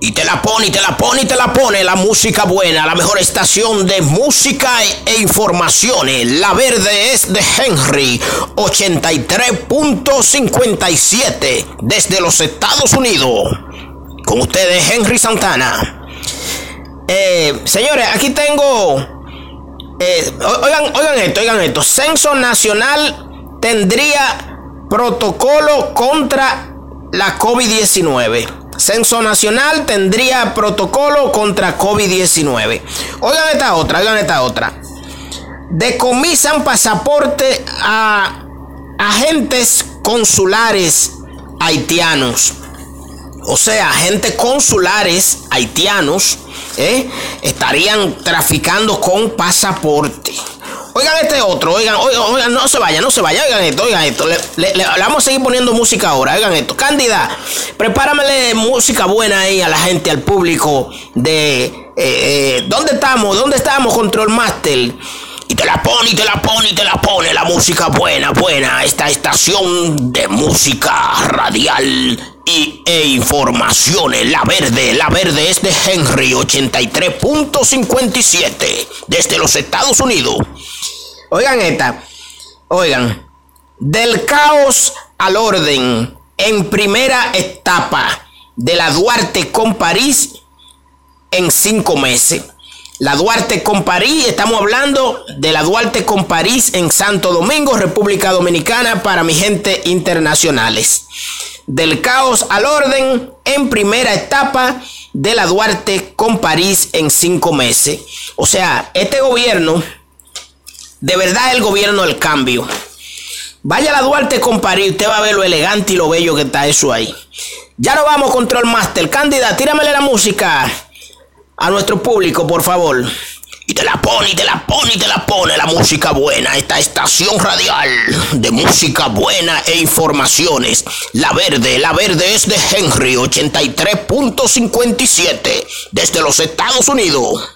Y te la pone, y te la pone, y te la pone la música buena, la mejor estación de música e, informaciones. La verde es de Henry, 83.57 desde los Estados Unidos. Con ustedes, Henry Santana. Eh, señores, aquí tengo. Eh, oigan, oigan esto, oigan esto. Censo Nacional tendría protocolo contra la COVID-19. Censo Nacional tendría protocolo contra COVID-19. Oigan esta otra, oigan esta otra. Decomisan pasaporte a agentes consulares haitianos. O sea, agentes consulares haitianos ¿eh? estarían traficando con pasaporte. Oigan este otro, oigan, oigan, no se vaya, no se vaya, oigan esto, oigan esto. Le, vamos a seguir poniendo música ahora, oigan esto. Cándida, prepáramele música buena ahí a la gente, al público de... Eh, eh, ¿Dónde estamos? ¿Dónde estamos, Control Master? Y te la pone, y te la pone, y te la pone la música buena, buena. Esta estación de música radial y, e informaciones. La verde, la verde es de Henry 83.57 desde los Estados Unidos. Oigan esta, oigan, del caos al orden en primera etapa de la Duarte con París en cinco meses. La Duarte con París, estamos hablando de la Duarte con París en Santo Domingo, República Dominicana, para mi gente internacionales. Del caos al orden en primera etapa de la Duarte con París en cinco meses. O sea, este gobierno de verdad el gobierno del cambio. Vaya a la Duarte con París, usted va a ver lo elegante y lo bello que está eso ahí. Ya no vamos, Control Master. Cándida, tíramele la música a nuestro público, por favor. Y te la pone, y te la pone, y te la pone la música buena. Esta estación radial de música buena e informaciones. La verde, la verde es de Henry 83.57 desde los Estados Unidos.